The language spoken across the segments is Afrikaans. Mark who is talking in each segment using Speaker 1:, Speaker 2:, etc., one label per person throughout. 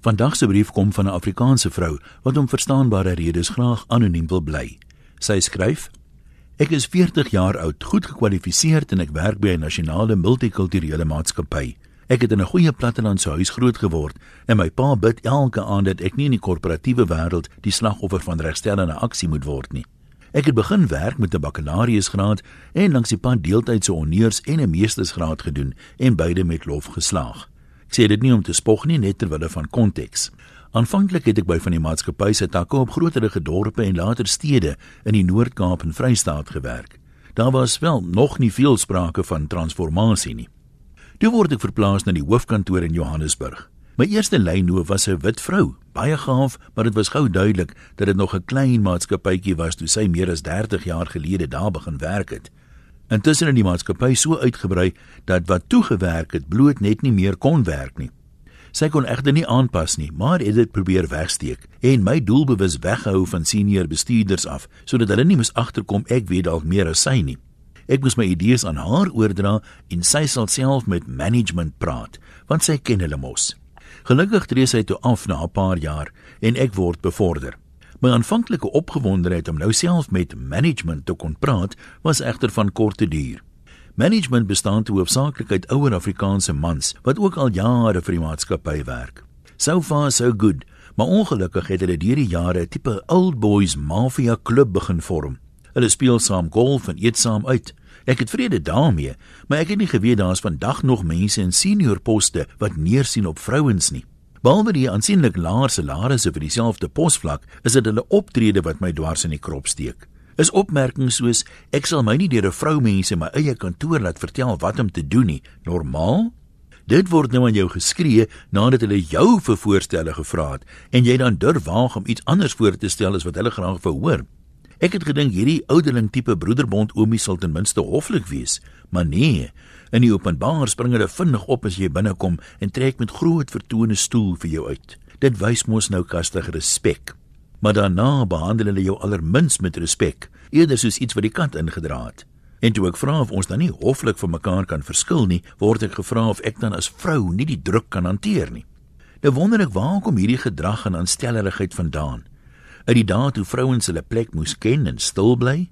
Speaker 1: Vandag se brief kom van 'n Afrikaanse vrou wat om verstaanbare redes graag anoniem wil bly. Sy skryf: Ek is 40 jaar oud, goed gekwalifiseer en ek werk by 'n nasionale multikulturele maatskappy. Ek het in 'n goeie plattelandse huis groot geword en my pa bid elke aand dat ek nie in die korporatiewe wêreld die slagoffer van regstellende aksie moet word nie. Ek het begin werk met 'n bakkalaureusgraad en langs die pad deeltydse honneurs en 'n meestersgraad gedoen en beide met lof geslaag. Ek sê dit nie om te spog nie, net ter wille van konteks. Aanvanklik het ek by van die maatskappy se takke op groterige dorpe en later stede in die Noord-Kaap en Vrystaat gewerk. Daar was wel nog nie veel sprake van transformasie nie. Toe word ek verplaas na die hoofkantoor in Johannesburg. My eerste lynhoof was 'n wit vrou, baie gaaf, maar dit was gou duidelik dat dit nog 'n klein maatskappytjie was toe sy meer as 30 jaar gelede daar begin werk het. Intussen het die maatskappy so uitgebrei dat wat toegewerk het bloot net nie meer kon werk nie. Sy kon egter nie aanpas nie, maar het dit probeer wegsteek en my doelbewus weghou van senior bestuurders af sodat hulle nie mis agterkom ek weet dalk meer as sy nie. Ek moes my idees aan haar oordra en sy sal self met management praat, want sy ken hulle mos. Gelukkig tree sy toe af na 'n paar jaar en ek word bevorder. My aanvanklike opgewondenheid om nou self met management te kon praat, was egter van korte duur. Management bestaan toe hoofsaaklik uit ouer Afrikaanse mans wat ook al jare vir die maatskappy werk. So far so good, maar ongelukkig het hulle deur die jare 'n tipe old boys mafia klub begin vorm. Hulle speel saam golf en eet saam uit. Ek het vrede daarmee, maar ek het nie geweet daar's vandag nog mense in senior poste wat neersien op vrouens nie. Behalwe die aansienlik laer salarisse vir dieselfde posvlak, is dit hulle optrede wat my dwars in die krop steek. Is opmerkings soos ek sal my nie deur 'n vroumens in my eie kantoor laat vertel wat om te doen nie, normaal? Dit word nou aan jou geskree nadat hulle jou vir voorstelle gevra het en jy dan durf waag om iets anders voor te stel as wat hulle graag verhoor. Ek het gedink hierdie ouderling tipe broederbond oomie sal ten minste hoflik wees, maar nee, In die openbaar spring hulle vinnig op as jy binnekom en trek met groot vertone stoel vir jou uit. Dit wys mos nou kastige respek. Maar daarna behandel hulle jou allermins met respek, eerder soos iets wat die kat ingedra het. En toe ek vra of ons dan nie hoflik vir mekaar kan verskil nie, word ek gevra of ek dan as vrou nie die druk kan hanteer nie. Nou wonder ek waar kom hierdie gedrag en aanstellerigheid vandaan? Uit die dae toe vrouens hulle plek moes ken en stil bly,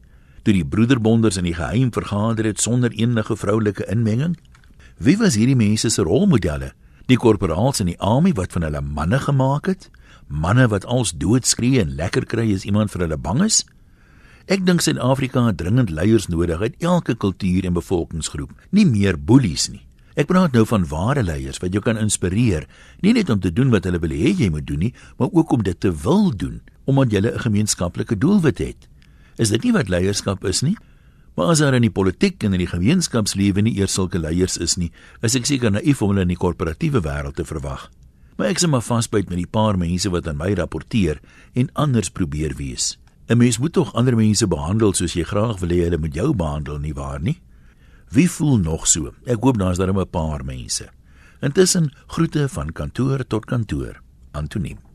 Speaker 1: toe die broederbonders in die geheim vergader het sonder enige vroulike inmenging? Wie was hierdie mense se rolmodelle? Die korporaals in die army wat van hulle manne gemaak het? Manne wat als doodskree en lekker kry as iemand vir hulle bang is? Ek dink Suid-Afrika het dringend leiers nodig uit elke kultuur en bevolkingsgroep, nie meer boelies nie. Ek praat nou van ware leiers wat jou kan inspireer, nie net om te doen wat hulle wil hê jy moet doen nie, maar ook om dit te wil doen omdat jy 'n gemeenskaplike doelwit het. Is dit nie wat leierskap is nie? Maar as daar in die politiek en in die gemeenskapslewe nie eers sulke leiers is nie, is ek seker naïef om hulle in die korporatiewe wêreld te verwag. Maar ek is maar vasbyt met die paar mense wat aan my rapporteer en anders probeer wees. 'n Mens moet tog ander mense behandel soos jy graag wil hê hulle moet jou behandel nie waar nie? Wie voel nog so? Ek hoop daar 'n paar mense. Intussen groete van kantoor tot kantoor. Antoniem